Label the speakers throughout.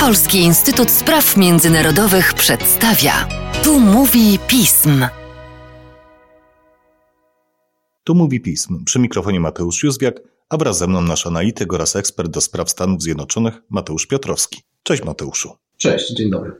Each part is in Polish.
Speaker 1: Polski Instytut Spraw Międzynarodowych przedstawia. Tu mówi pism.
Speaker 2: Tu mówi pism. Przy mikrofonie Mateusz Józwiak, a wraz ze mną nasz analityk oraz ekspert do spraw Stanów Zjednoczonych Mateusz Piotrowski. Cześć Mateuszu.
Speaker 3: Cześć, dzień dobry.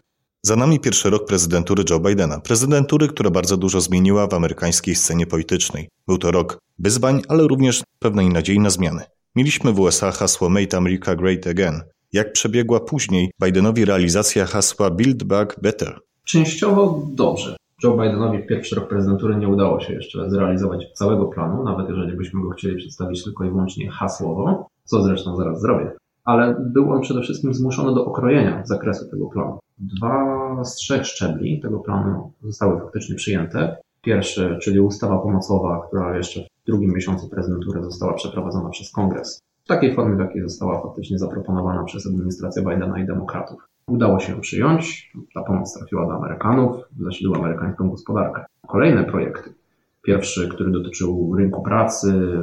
Speaker 2: Za nami pierwszy rok prezydentury Joe Bidena. Prezydentury, która bardzo dużo zmieniła w amerykańskiej scenie politycznej. Był to rok wyzwań, ale również pewnej nadziei na zmiany. Mieliśmy w USA hasło Make America Great Again. Jak przebiegła później Bidenowi realizacja hasła Build Back Better?
Speaker 3: Częściowo dobrze. Joe Bidenowi w pierwszy rok prezydentury nie udało się jeszcze zrealizować całego planu, nawet jeżeli byśmy go chcieli przedstawić tylko i wyłącznie hasłowo, co zresztą zaraz zrobię. Ale był on przede wszystkim zmuszony do okrojenia zakresu tego planu. Dwa z trzech szczebli tego planu zostały faktycznie przyjęte. Pierwszy, czyli ustawa pomocowa, która jeszcze w drugim miesiącu prezydentury została przeprowadzona przez kongres. W takiej formie, w jakiej została faktycznie zaproponowana przez administrację Bidena i demokratów. Udało się ją przyjąć, ta pomoc trafiła do Amerykanów, zasiliła amerykańską gospodarkę. Kolejne projekty. Pierwszy, który dotyczył rynku pracy,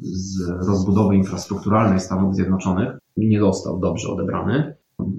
Speaker 3: z rozbudowy infrastrukturalnej Stanów Zjednoczonych, nie został dobrze odebrany.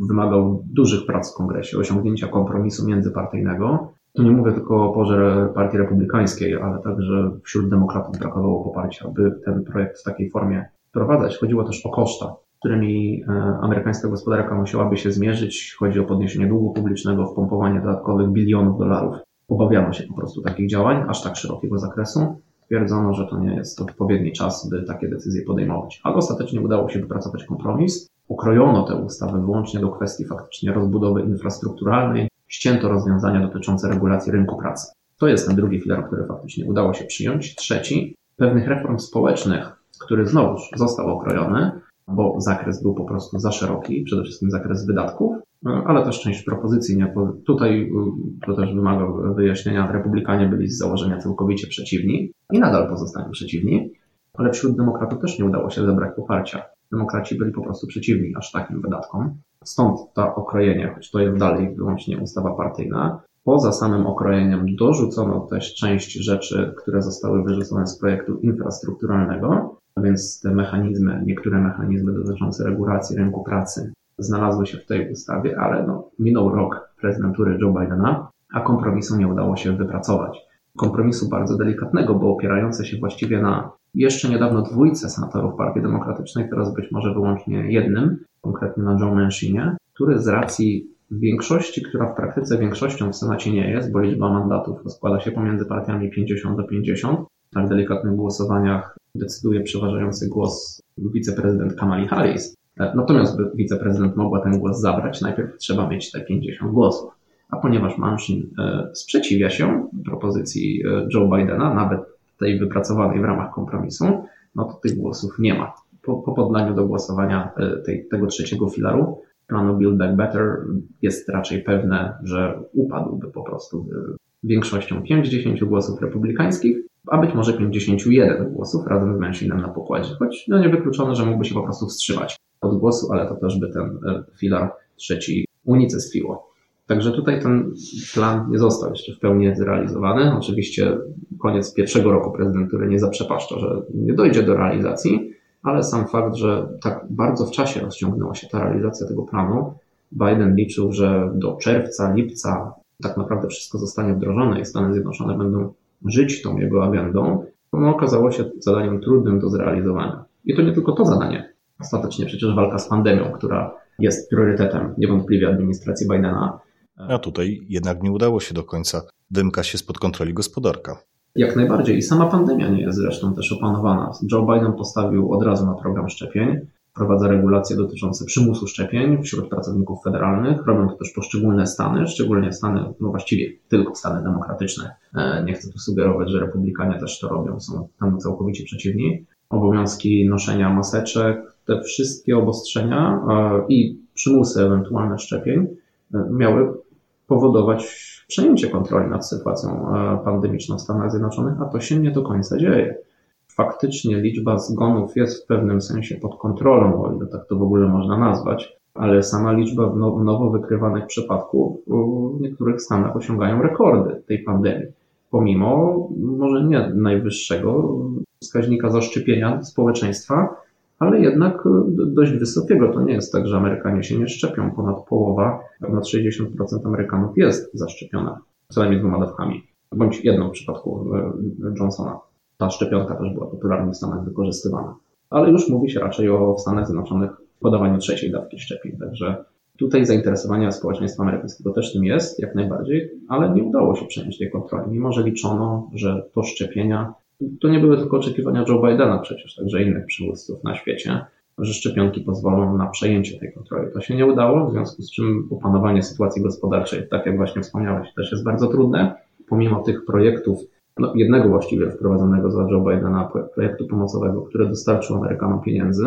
Speaker 3: Wymagał dużych prac w kongresie, osiągnięcia kompromisu międzypartyjnego. Tu nie mówię tylko o porze Partii Republikańskiej, ale także wśród demokratów brakowało poparcia, by ten projekt w takiej formie wprowadzać. Chodziło też o koszta, którymi e, amerykańska gospodarka musiałaby się zmierzyć. Chodzi o podniesienie długu publicznego, wpompowanie dodatkowych bilionów dolarów. Obawiano się po prostu takich działań, aż tak szerokiego zakresu. Twierdzono, że to nie jest odpowiedni czas, by takie decyzje podejmować. Ale ostatecznie udało się wypracować kompromis. Ukrojono tę ustawę wyłącznie do kwestii faktycznie rozbudowy infrastrukturalnej, ścięto rozwiązania dotyczące regulacji rynku pracy. To jest ten drugi filar, który faktycznie udało się przyjąć. Trzeci, pewnych reform społecznych, który znowuż został okrojony, bo zakres był po prostu za szeroki, przede wszystkim zakres wydatków, ale też część propozycji. Nie? Tutaj to też wymaga wyjaśnienia. Republikanie byli z założenia całkowicie przeciwni i nadal pozostają przeciwni, ale wśród demokratów też nie udało się zebrać poparcia. Demokraci byli po prostu przeciwni aż takim wydatkom. Stąd to okrojenie, choć to jest dalej wyłącznie ustawa partyjna. Poza samym okrojeniem dorzucono też część rzeczy, które zostały wyrzucone z projektu infrastrukturalnego, więc te mechanizmy, niektóre mechanizmy dotyczące regulacji rynku pracy znalazły się w tej ustawie, ale no, minął rok prezydentury Joe Bidena, a kompromisu nie udało się wypracować. Kompromisu bardzo delikatnego, bo opierające się właściwie na jeszcze niedawno dwójce senatorów Partii Demokratycznej, teraz być może wyłącznie jednym, konkretnie na Joe Manchinie, który z racji większości, która w praktyce większością w Senacie nie jest, bo liczba mandatów rozkłada się pomiędzy partiami 50 do 50, na delikatnych głosowaniach decyduje przeważający głos wiceprezydent Kamali Harris. Natomiast by wiceprezydent mogła ten głos zabrać, najpierw trzeba mieć te 50 głosów. A ponieważ Manchin e, sprzeciwia się propozycji e, Joe Bidena, nawet tej wypracowanej w ramach kompromisu, no to tych głosów nie ma. Po, po poddaniu do głosowania e, tej, tego trzeciego filaru planu Build Back Better jest raczej pewne, że upadłby po prostu większością 5-10 głosów republikańskich, a być może 51 głosów razem z Menshinem na pokładzie, choć no niewykluczone, że mógłby się po prostu wstrzymać od głosu, ale to też by ten filar trzeci unicestwiło. Także tutaj ten plan nie został jeszcze w pełni zrealizowany. Oczywiście koniec pierwszego roku prezydentury nie zaprzepaszcza, że nie dojdzie do realizacji, ale sam fakt, że tak bardzo w czasie rozciągnęła się ta realizacja tego planu, Biden liczył, że do czerwca, lipca tak naprawdę wszystko zostanie wdrożone i Stany Zjednoczone będą żyć tą jego agendą, to okazało się zadaniem trudnym do zrealizowania. I to nie tylko to zadanie. Ostatecznie przecież walka z pandemią, która jest priorytetem niewątpliwie administracji Bidena,
Speaker 2: a tutaj jednak nie udało się do końca wymka się spod kontroli gospodarka.
Speaker 3: Jak najbardziej. I sama pandemia nie jest zresztą też opanowana. Joe Biden postawił od razu na program szczepień. Wprowadza regulacje dotyczące przymusu szczepień wśród pracowników federalnych. Robią to też poszczególne stany, szczególnie Stany, no właściwie tylko Stany demokratyczne. E, nie chcę tu sugerować, że republikanie też to robią, są temu całkowicie przeciwni. Obowiązki noszenia maseczek, te wszystkie obostrzenia e, i przymusy ewentualne szczepień e, miały powodować przejęcie kontroli nad sytuacją e, pandemiczną w Stanach Zjednoczonych, a to się nie do końca dzieje. Faktycznie liczba zgonów jest w pewnym sensie pod kontrolą, o ile tak to w ogóle można nazwać, ale sama liczba no, nowo wykrywanych przypadków w niektórych stanach osiągają rekordy tej pandemii. Pomimo może nie najwyższego wskaźnika zaszczepienia społeczeństwa, ale jednak dość wysokiego. To nie jest tak, że Amerykanie się nie szczepią. Ponad połowa, ponad 60% Amerykanów jest zaszczepiona co najmniej dwoma dawkami, bądź jedną w przypadku Johnsona. Ta szczepionka też była popularnie w Stanach wykorzystywana. Ale już mówi się raczej o w Stanach Zjednoczonych podawaniu trzeciej dawki szczepień. Także tutaj zainteresowanie społeczeństwa amerykańskiego też tym jest, jak najbardziej, ale nie udało się przejąć tej kontroli. Mimo, że liczono, że to szczepienia, to nie były tylko oczekiwania Joe Bidena przecież, także innych przywódców na świecie, że szczepionki pozwolą na przejęcie tej kontroli. To się nie udało, w związku z czym opanowanie sytuacji gospodarczej, tak jak właśnie wspomniałeś, też jest bardzo trudne. Pomimo tych projektów, no jednego właściwie wprowadzonego za Joe Bidena, projektu pomocowego, który dostarczył Amerykanom pieniędzy,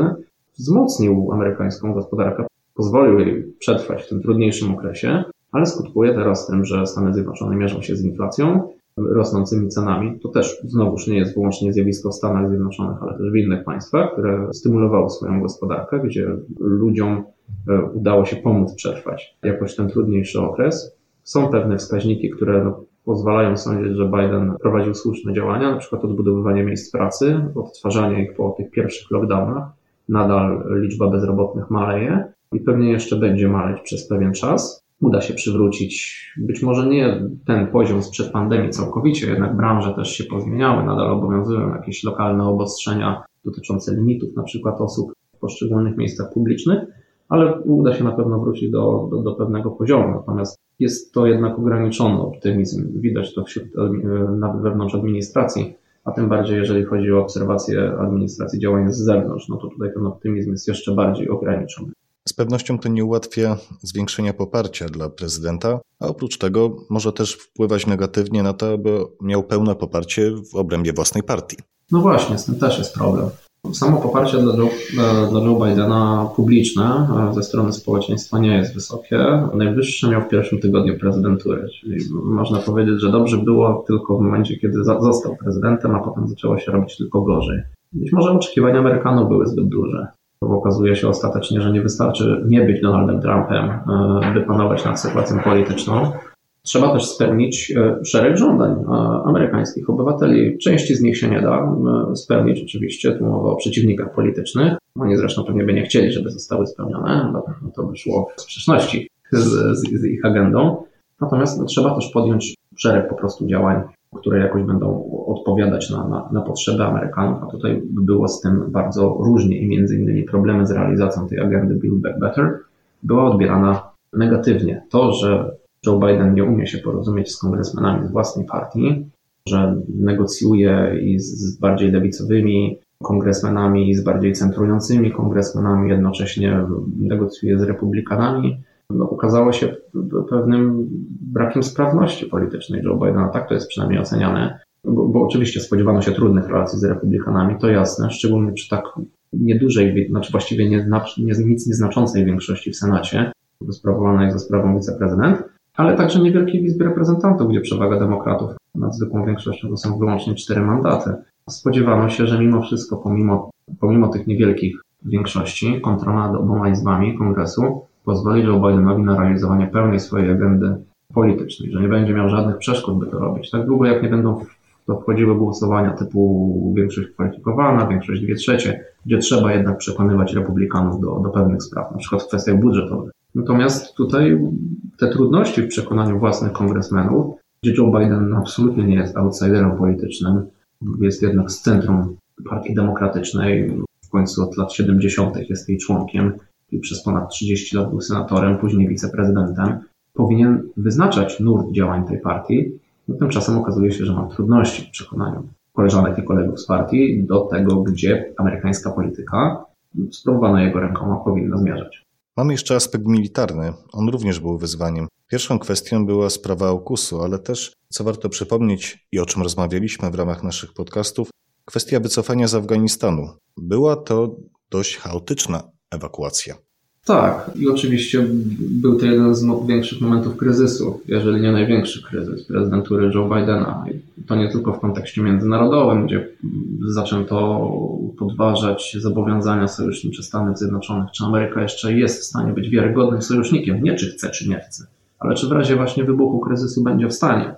Speaker 3: wzmocnił amerykańską gospodarkę, pozwolił jej przetrwać w tym trudniejszym okresie, ale skutkuje teraz tym, że Stany Zjednoczone mierzą się z inflacją, rosnącymi cenami. To też znowuż nie jest wyłącznie zjawisko w Stanach Zjednoczonych, ale też w innych państwach, które stymulowały swoją gospodarkę, gdzie ludziom e, udało się pomóc przetrwać jakoś ten trudniejszy okres. Są pewne wskaźniki, które no, pozwalają sądzić, że Biden prowadził słuszne działania, na przykład odbudowywanie miejsc pracy, odtwarzanie ich po tych pierwszych lockdownach. Nadal liczba bezrobotnych maleje i pewnie jeszcze będzie maleć przez pewien czas uda się przywrócić być może nie ten poziom sprzed pandemii całkowicie, jednak branże też się pozmieniały, nadal obowiązują jakieś lokalne obostrzenia dotyczące limitów na przykład osób w poszczególnych miejscach publicznych, ale uda się na pewno wrócić do, do, do pewnego poziomu. Natomiast jest to jednak ograniczony optymizm. Widać to wśród, nawet wewnątrz administracji, a tym bardziej jeżeli chodzi o obserwację administracji działań z zewnątrz, no to tutaj ten optymizm jest jeszcze bardziej ograniczony.
Speaker 2: Z pewnością to nie ułatwia zwiększenia poparcia dla prezydenta, a oprócz tego może też wpływać negatywnie na to, aby miał pełne poparcie w obrębie własnej partii.
Speaker 3: No właśnie, z tym też jest problem. Samo poparcie dla Joe, dla Joe Bidena publiczne e, ze strony społeczeństwa nie jest wysokie. Najwyższe miał w pierwszym tygodniu prezydentury, czyli można powiedzieć, że dobrze było tylko w momencie, kiedy został prezydentem, a potem zaczęło się robić tylko gorzej. Być może oczekiwania Amerykanów były zbyt duże okazuje się ostatecznie, że nie wystarczy nie być Donaldem Trumpem, e, by panować nad sytuacją polityczną. Trzeba też spełnić e, szereg żądań e, amerykańskich obywateli. Części z nich się nie da spełnić oczywiście, tu mowa o przeciwnikach politycznych. Oni zresztą pewnie by nie chcieli, żeby zostały spełnione, bo to by szło w sprzeczności z, z, z ich agendą. Natomiast no, trzeba też podjąć szereg po prostu działań które jakoś będą odpowiadać na, na, na, potrzeby Amerykanów, a tutaj było z tym bardzo różnie i między innymi problemy z realizacją tej agendy Build Back Better była odbierana negatywnie. To, że Joe Biden nie umie się porozumieć z kongresmenami z własnej partii, że negocjuje i z bardziej lewicowymi kongresmenami, i z bardziej centrującymi kongresmenami, jednocześnie negocjuje z republikanami, no, ukazało się pewnym brakiem sprawności politycznej Joe Bidena. Tak to jest przynajmniej oceniane. Bo, bo, oczywiście spodziewano się trudnych relacji z republikanami, to jasne, szczególnie przy tak niedużej, znaczy właściwie nie, nie, nic nieznaczącej większości w Senacie, sprawowanej za sprawą wiceprezydent, ale także niewielkiej Izby Reprezentantów, gdzie przewaga demokratów nad zwykłą większością to są wyłącznie cztery mandaty. Spodziewano się, że mimo wszystko, pomimo, pomimo tych niewielkich większości, kontrola nad oboma izbami kongresu pozwoli Joe Bidenowi na realizowanie pełnej swojej agendy politycznej, że nie będzie miał żadnych przeszkód, by to robić. Tak długo, jak nie będą to wchodziły głosowania typu większość kwalifikowana, większość dwie trzecie, gdzie trzeba jednak przekonywać republikanów do, do pewnych spraw, na przykład w kwestiach budżetowych. Natomiast tutaj te trudności w przekonaniu własnych kongresmenów, gdzie Joe Biden absolutnie nie jest outsiderem politycznym, jest jednak z centrum Partii Demokratycznej, w końcu od lat 70. jest jej członkiem, przez ponad 30 lat był senatorem, później wiceprezydentem, powinien wyznaczać nurt działań tej partii. No, tymczasem okazuje się, że ma trudności w przekonaniu koleżanek i kolegów z partii do tego, gdzie amerykańska polityka spróbowana jego rękoma powinna zmierzać.
Speaker 2: Mamy jeszcze aspekt militarny. On również był wyzwaniem. Pierwszą kwestią była sprawa AUKUS-u, ale też, co warto przypomnieć i o czym rozmawialiśmy w ramach naszych podcastów, kwestia wycofania z Afganistanu. Była to dość chaotyczna ewakuacja.
Speaker 3: Tak, i oczywiście był to jeden z większych momentów kryzysu, jeżeli nie największy kryzys prezydentury Joe Bidena. I to nie tylko w kontekście międzynarodowym, gdzie zaczęto podważać zobowiązania sojusznicze Stanów Zjednoczonych, czy Ameryka jeszcze jest w stanie być wiarygodnym sojusznikiem, nie czy chce, czy nie chce, ale czy w razie właśnie wybuchu kryzysu będzie w stanie.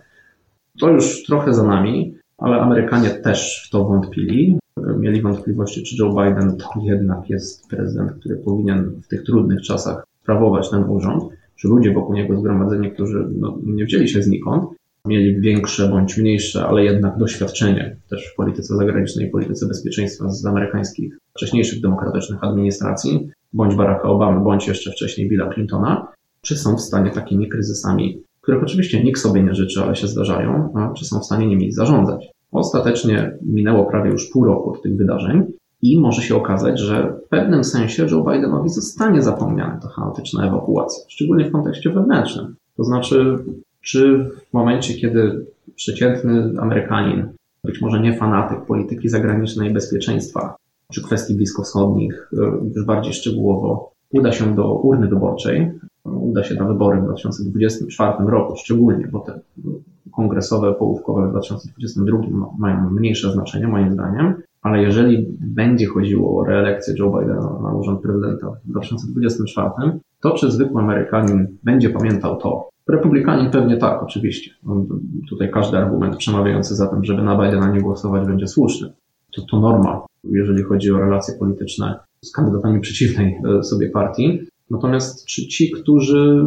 Speaker 3: To już trochę za nami, ale Amerykanie też w to wątpili. Mieli wątpliwości, czy Joe Biden to jednak jest prezydent, który powinien w tych trudnych czasach sprawować ten urząd, czy ludzie wokół niego zgromadzeni, którzy no, nie wzięli się znikąd, mieli większe bądź mniejsze, ale jednak doświadczenie też w polityce zagranicznej polityce bezpieczeństwa z amerykańskich wcześniejszych demokratycznych administracji, bądź Baracka Obamy, bądź jeszcze wcześniej Billa Clintona, czy są w stanie takimi kryzysami, których oczywiście nikt sobie nie życzy, ale się zdarzają, czy są w stanie nimi zarządzać. Ostatecznie minęło prawie już pół roku od tych wydarzeń i może się okazać, że w pewnym sensie Joe Bidenowi zostanie zapomniana ta chaotyczna ewakuacja, szczególnie w kontekście wewnętrznym. To znaczy, czy w momencie, kiedy przeciętny Amerykanin, być może nie fanatyk polityki zagranicznej i bezpieczeństwa, czy kwestii bliskowschodnich, e, już bardziej szczegółowo, uda się do urny wyborczej, uda się na wybory w 2024 roku, szczególnie, bo te kongresowe, połówkowe w 2022 mają mniejsze znaczenie, moim zdaniem, ale jeżeli będzie chodziło o reelekcję Joe Bidena na urząd prezydenta w 2024, to czy zwykły Amerykanin będzie pamiętał to? Republikanin pewnie tak, oczywiście. Tutaj każdy argument przemawiający za tym, żeby na Bidena nie głosować, będzie słuszny. To, to norma, jeżeli chodzi o relacje polityczne z kandydatami przeciwnej e, sobie partii. Natomiast czy ci, którzy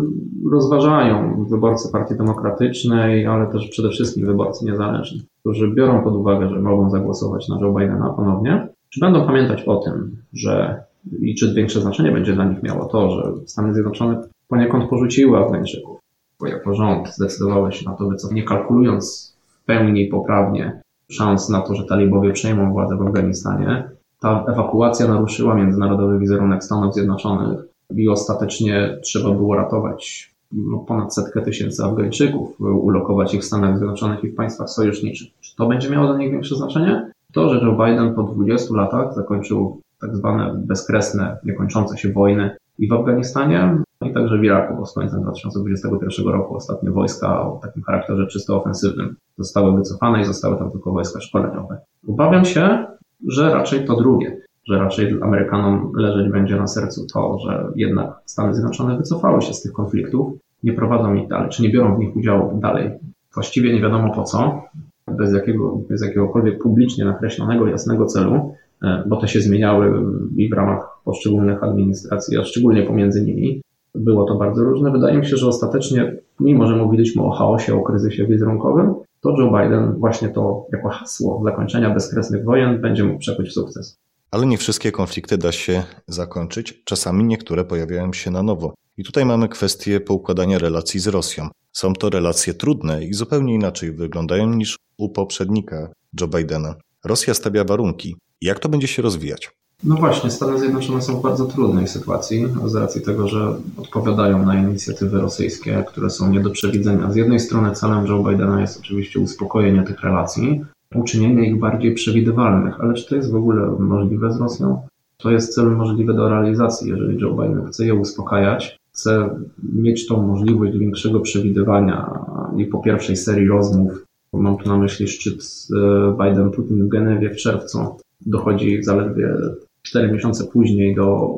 Speaker 3: rozważają, wyborcy Partii Demokratycznej, ale też przede wszystkim wyborcy niezależni, którzy biorą pod uwagę, że mogą zagłosować na Joe Bidena ponownie, czy będą pamiętać o tym, że i czy większe znaczenie będzie dla nich miało to, że Stany Zjednoczone poniekąd porzuciły Afgańczyków, bo jako rząd zdecydowały się na to wycofać, nie kalkulując w pełni poprawnie szans na to, że talibowie przejmą władzę w Afganistanie, ta ewakuacja naruszyła międzynarodowy wizerunek Stanów Zjednoczonych i ostatecznie trzeba było ratować no, ponad setkę tysięcy Afgańczyków, ulokować ich w Stanach Zjednoczonych i w państwach sojuszniczych. Czy to będzie miało dla nich większe znaczenie? To, że Joe Biden po 20 latach zakończył tak zwane bezkresne, niekończące się wojny i w Afganistanie, i także w Iraku, bo z końcem 2021 roku ostatnie wojska o takim charakterze czysto ofensywnym zostały wycofane i zostały tam tylko wojska szkoleniowe. Obawiam się, że raczej to drugie że raczej Amerykanom leżeć będzie na sercu to, że jednak Stany Zjednoczone wycofały się z tych konfliktów, nie prowadzą ich dalej, czy nie biorą w nich udziału dalej. Właściwie nie wiadomo po co, bez, jakiego, bez jakiegokolwiek publicznie nakreślonego, jasnego celu, e, bo te się zmieniały i w ramach poszczególnych administracji, a szczególnie pomiędzy nimi. Było to bardzo różne. Wydaje mi się, że ostatecznie, mimo że mówiliśmy o chaosie, o kryzysie wizerunkowym, to Joe Biden właśnie to jako hasło zakończenia bezkresnych wojen będzie mógł przekuć w sukces.
Speaker 2: Ale nie wszystkie konflikty da się zakończyć, czasami niektóre pojawiają się na nowo. I tutaj mamy kwestię poukładania relacji z Rosją. Są to relacje trudne i zupełnie inaczej wyglądają niż u poprzednika Joe Bidena. Rosja stawia warunki. Jak to będzie się rozwijać?
Speaker 3: No właśnie, Stany Zjednoczone są w bardzo trudnej sytuacji z racji tego, że odpowiadają na inicjatywy rosyjskie, które są nie do przewidzenia. Z jednej strony celem Joe Bidena jest oczywiście uspokojenie tych relacji, uczynienie ich bardziej przewidywalnych. Ale czy to jest w ogóle możliwe z Rosją? To jest cel możliwy do realizacji, jeżeli Joe Biden chce je uspokajać, chce mieć tą możliwość większego przewidywania i po pierwszej serii rozmów, mam tu na myśli szczyt e, Biden-Putin w Genewie w czerwcu, dochodzi zaledwie 4 miesiące później do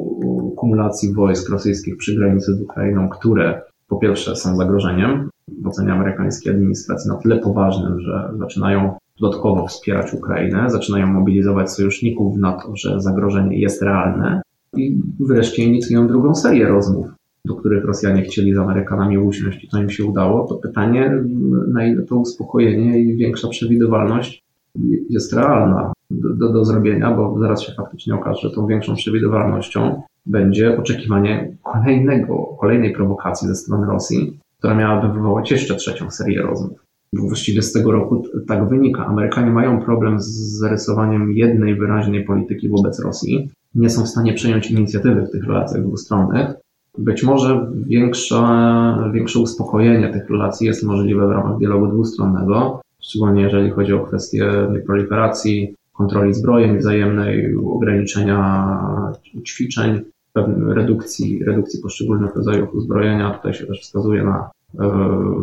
Speaker 3: kumulacji wojsk rosyjskich przy granicy z Ukrainą, które po pierwsze są zagrożeniem w ocenie amerykańskiej administracji na tyle poważnym, że zaczynają dodatkowo wspierać Ukrainę, zaczynają mobilizować sojuszników na to, że zagrożenie jest realne i wreszcie inicjują drugą serię rozmów, do których Rosjanie chcieli z Amerykanami usiąść i to im się udało. To pytanie, na ile to uspokojenie i większa przewidywalność jest realna do, do, do zrobienia, bo zaraz się faktycznie okaże, że tą większą przewidywalnością będzie oczekiwanie kolejnego, kolejnej prowokacji ze strony Rosji, która miałaby wywołać jeszcze trzecią serię rozmów właściwie z tego roku tak wynika. Amerykanie mają problem z zarysowaniem jednej wyraźnej polityki wobec Rosji. Nie są w stanie przejąć inicjatywy w tych relacjach dwustronnych. Być może większe, większe uspokojenie tych relacji jest możliwe w ramach dialogu dwustronnego, szczególnie jeżeli chodzi o kwestie proliferacji, kontroli zbrojeń wzajemnej, ograniczenia ćwiczeń, redukcji, redukcji poszczególnych rodzajów uzbrojenia. Tutaj się też wskazuje na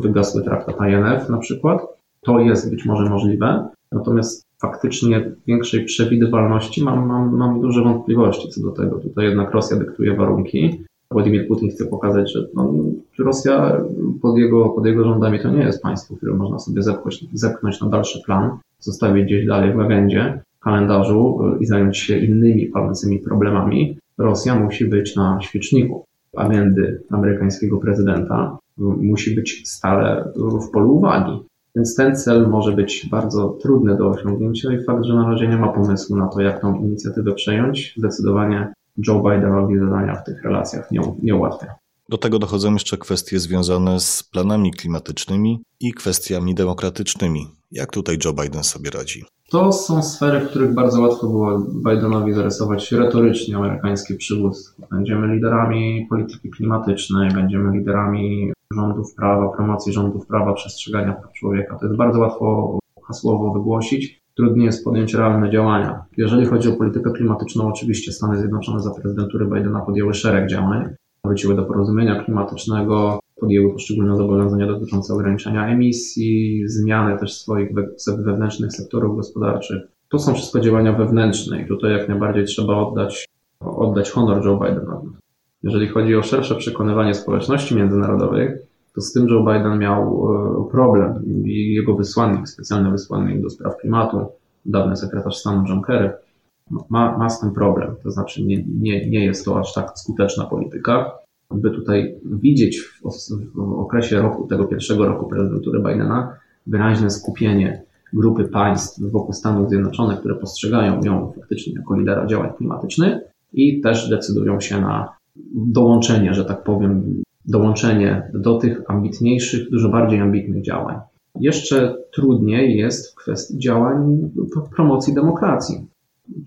Speaker 3: wygasły traktat INF na przykład. To jest być może możliwe, natomiast faktycznie większej przewidywalności mam, mam, mam duże wątpliwości co do tego. Tutaj jednak Rosja dyktuje warunki. Władimir Putin chce pokazać, że no, Rosja pod jego, pod jego rządami to nie jest państwo, które można sobie zepchnąć, zepchnąć na dalszy plan, zostawić gdzieś dalej w agendzie, kalendarzu i zająć się innymi palącymi problemami, Rosja musi być na świeczniku agendy amerykańskiego prezydenta, musi być stale w polu uwagi. Więc ten cel może być bardzo trudny do osiągnięcia i fakt, że na razie nie ma pomysłu na to, jak tą inicjatywę przejąć, zdecydowanie Joe Bidenowi zadania w tych relacjach nie, nie ułatwia.
Speaker 2: Do tego dochodzą jeszcze kwestie związane z planami klimatycznymi i kwestiami demokratycznymi. Jak tutaj Joe Biden sobie radzi?
Speaker 3: To są sfery, w których bardzo łatwo było Bidenowi zarysować retorycznie amerykańskie przywództwo. Będziemy liderami polityki klimatycznej, będziemy liderami rządów prawa, promocji rządów prawa, przestrzegania praw człowieka. To jest bardzo łatwo hasłowo wygłosić. Trudniej jest podjąć realne działania. Jeżeli chodzi o politykę klimatyczną, oczywiście Stany Zjednoczone za prezydentury Bidena podjęły szereg działań. Wróciły do porozumienia klimatycznego, podjęły poszczególne zobowiązania dotyczące ograniczenia emisji, zmiany też swoich wewnętrznych sektorów gospodarczych. To są wszystko działania wewnętrzne i tutaj jak najbardziej trzeba oddać, oddać honor Joe Bidenowi. Jeżeli chodzi o szersze przekonywanie społeczności międzynarodowej, to z tym Joe Biden miał e, problem i jego wysłannik, specjalny wysłannik do spraw klimatu, dawny sekretarz stanu John Kerry, ma, ma z tym problem. To znaczy nie, nie, nie jest to aż tak skuteczna polityka. By tutaj widzieć w, w okresie roku, tego pierwszego roku prezydentury Bidena wyraźne skupienie grupy państw wokół Stanów Zjednoczonych, które postrzegają ją faktycznie jako lidera działań klimatycznych i też decydują się na dołączenie, że tak powiem, dołączenie do tych ambitniejszych, dużo bardziej ambitnych działań. Jeszcze trudniej jest w kwestii działań promocji demokracji.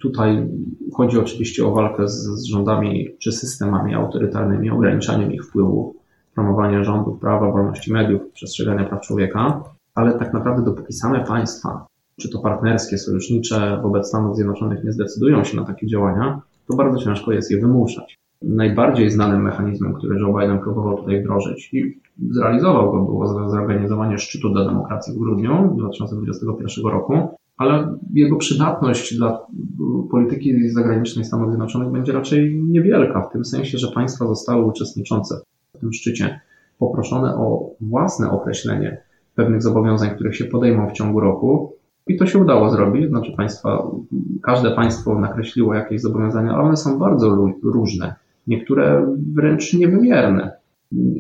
Speaker 3: Tutaj chodzi oczywiście o walkę z, z rządami czy systemami autorytarnymi, ograniczaniem ich wpływu, promowanie rządów prawa, wolności mediów, przestrzegania praw człowieka, ale tak naprawdę dopóki same państwa, czy to partnerskie, sojusznicze wobec Stanów Zjednoczonych nie zdecydują się na takie działania, to bardzo ciężko jest je wymuszać najbardziej znanym mechanizmem, który Joe Biden próbował tutaj wdrożyć i zrealizował go, było zorganizowanie szczytu dla demokracji w grudniu 2021 roku, ale jego przydatność dla polityki zagranicznej Stanów Zjednoczonych będzie raczej niewielka, w tym sensie, że państwa zostały uczestniczące w tym szczycie poproszone o własne określenie pewnych zobowiązań, których się podejmą w ciągu roku. I to się udało zrobić, znaczy państwa, każde państwo nakreśliło jakieś zobowiązania, ale one są bardzo różne niektóre wręcz niewymierne.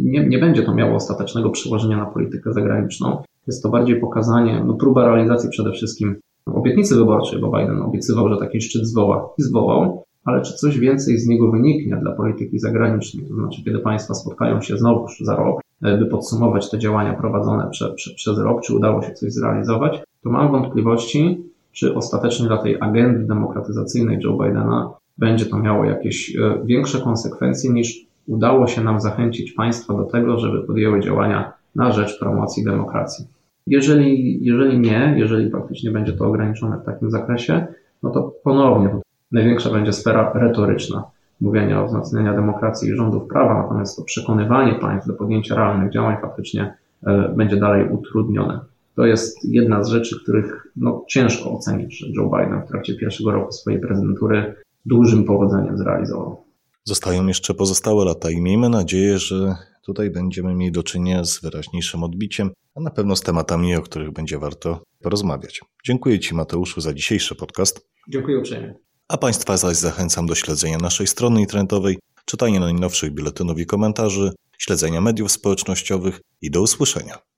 Speaker 3: Nie, nie będzie to miało ostatecznego przełożenia na politykę zagraniczną. Jest to bardziej pokazanie, no próba realizacji przede wszystkim obietnicy wyborczej, bo Biden obiecywał, że taki szczyt zwoła i zwołał, ale czy coś więcej z niego wyniknie dla polityki zagranicznej? To znaczy, kiedy państwa spotkają się znowuż za rok, e, by podsumować te działania prowadzone prze, prze, przez rok, czy udało się coś zrealizować, to mam wątpliwości, czy ostatecznie dla tej agendy demokratyzacyjnej Joe Bidena będzie to miało jakieś e, większe konsekwencje niż udało się nam zachęcić państwa do tego, żeby podjęły działania na rzecz promocji demokracji. Jeżeli, jeżeli nie, jeżeli faktycznie będzie to ograniczone w takim zakresie, no to ponownie największa będzie sfera retoryczna mówienia o wzmacnianiu demokracji i rządów prawa, natomiast to przekonywanie państw do podjęcia realnych działań faktycznie e, będzie dalej utrudnione. To jest jedna z rzeczy, których no, ciężko ocenić, że Joe Biden w trakcie pierwszego roku swojej prezydentury dużym powodzeniem zrealizował.
Speaker 2: Zostają jeszcze pozostałe lata i miejmy nadzieję, że tutaj będziemy mieli do czynienia z wyraźniejszym odbiciem, a na pewno z tematami, o których będzie warto porozmawiać. Dziękuję Ci, Mateuszu, za dzisiejszy podcast.
Speaker 3: Dziękuję uprzejmie.
Speaker 2: A Państwa zaś zachęcam do śledzenia naszej strony internetowej, czytania najnowszych biuletynów i komentarzy, śledzenia mediów społecznościowych i do usłyszenia.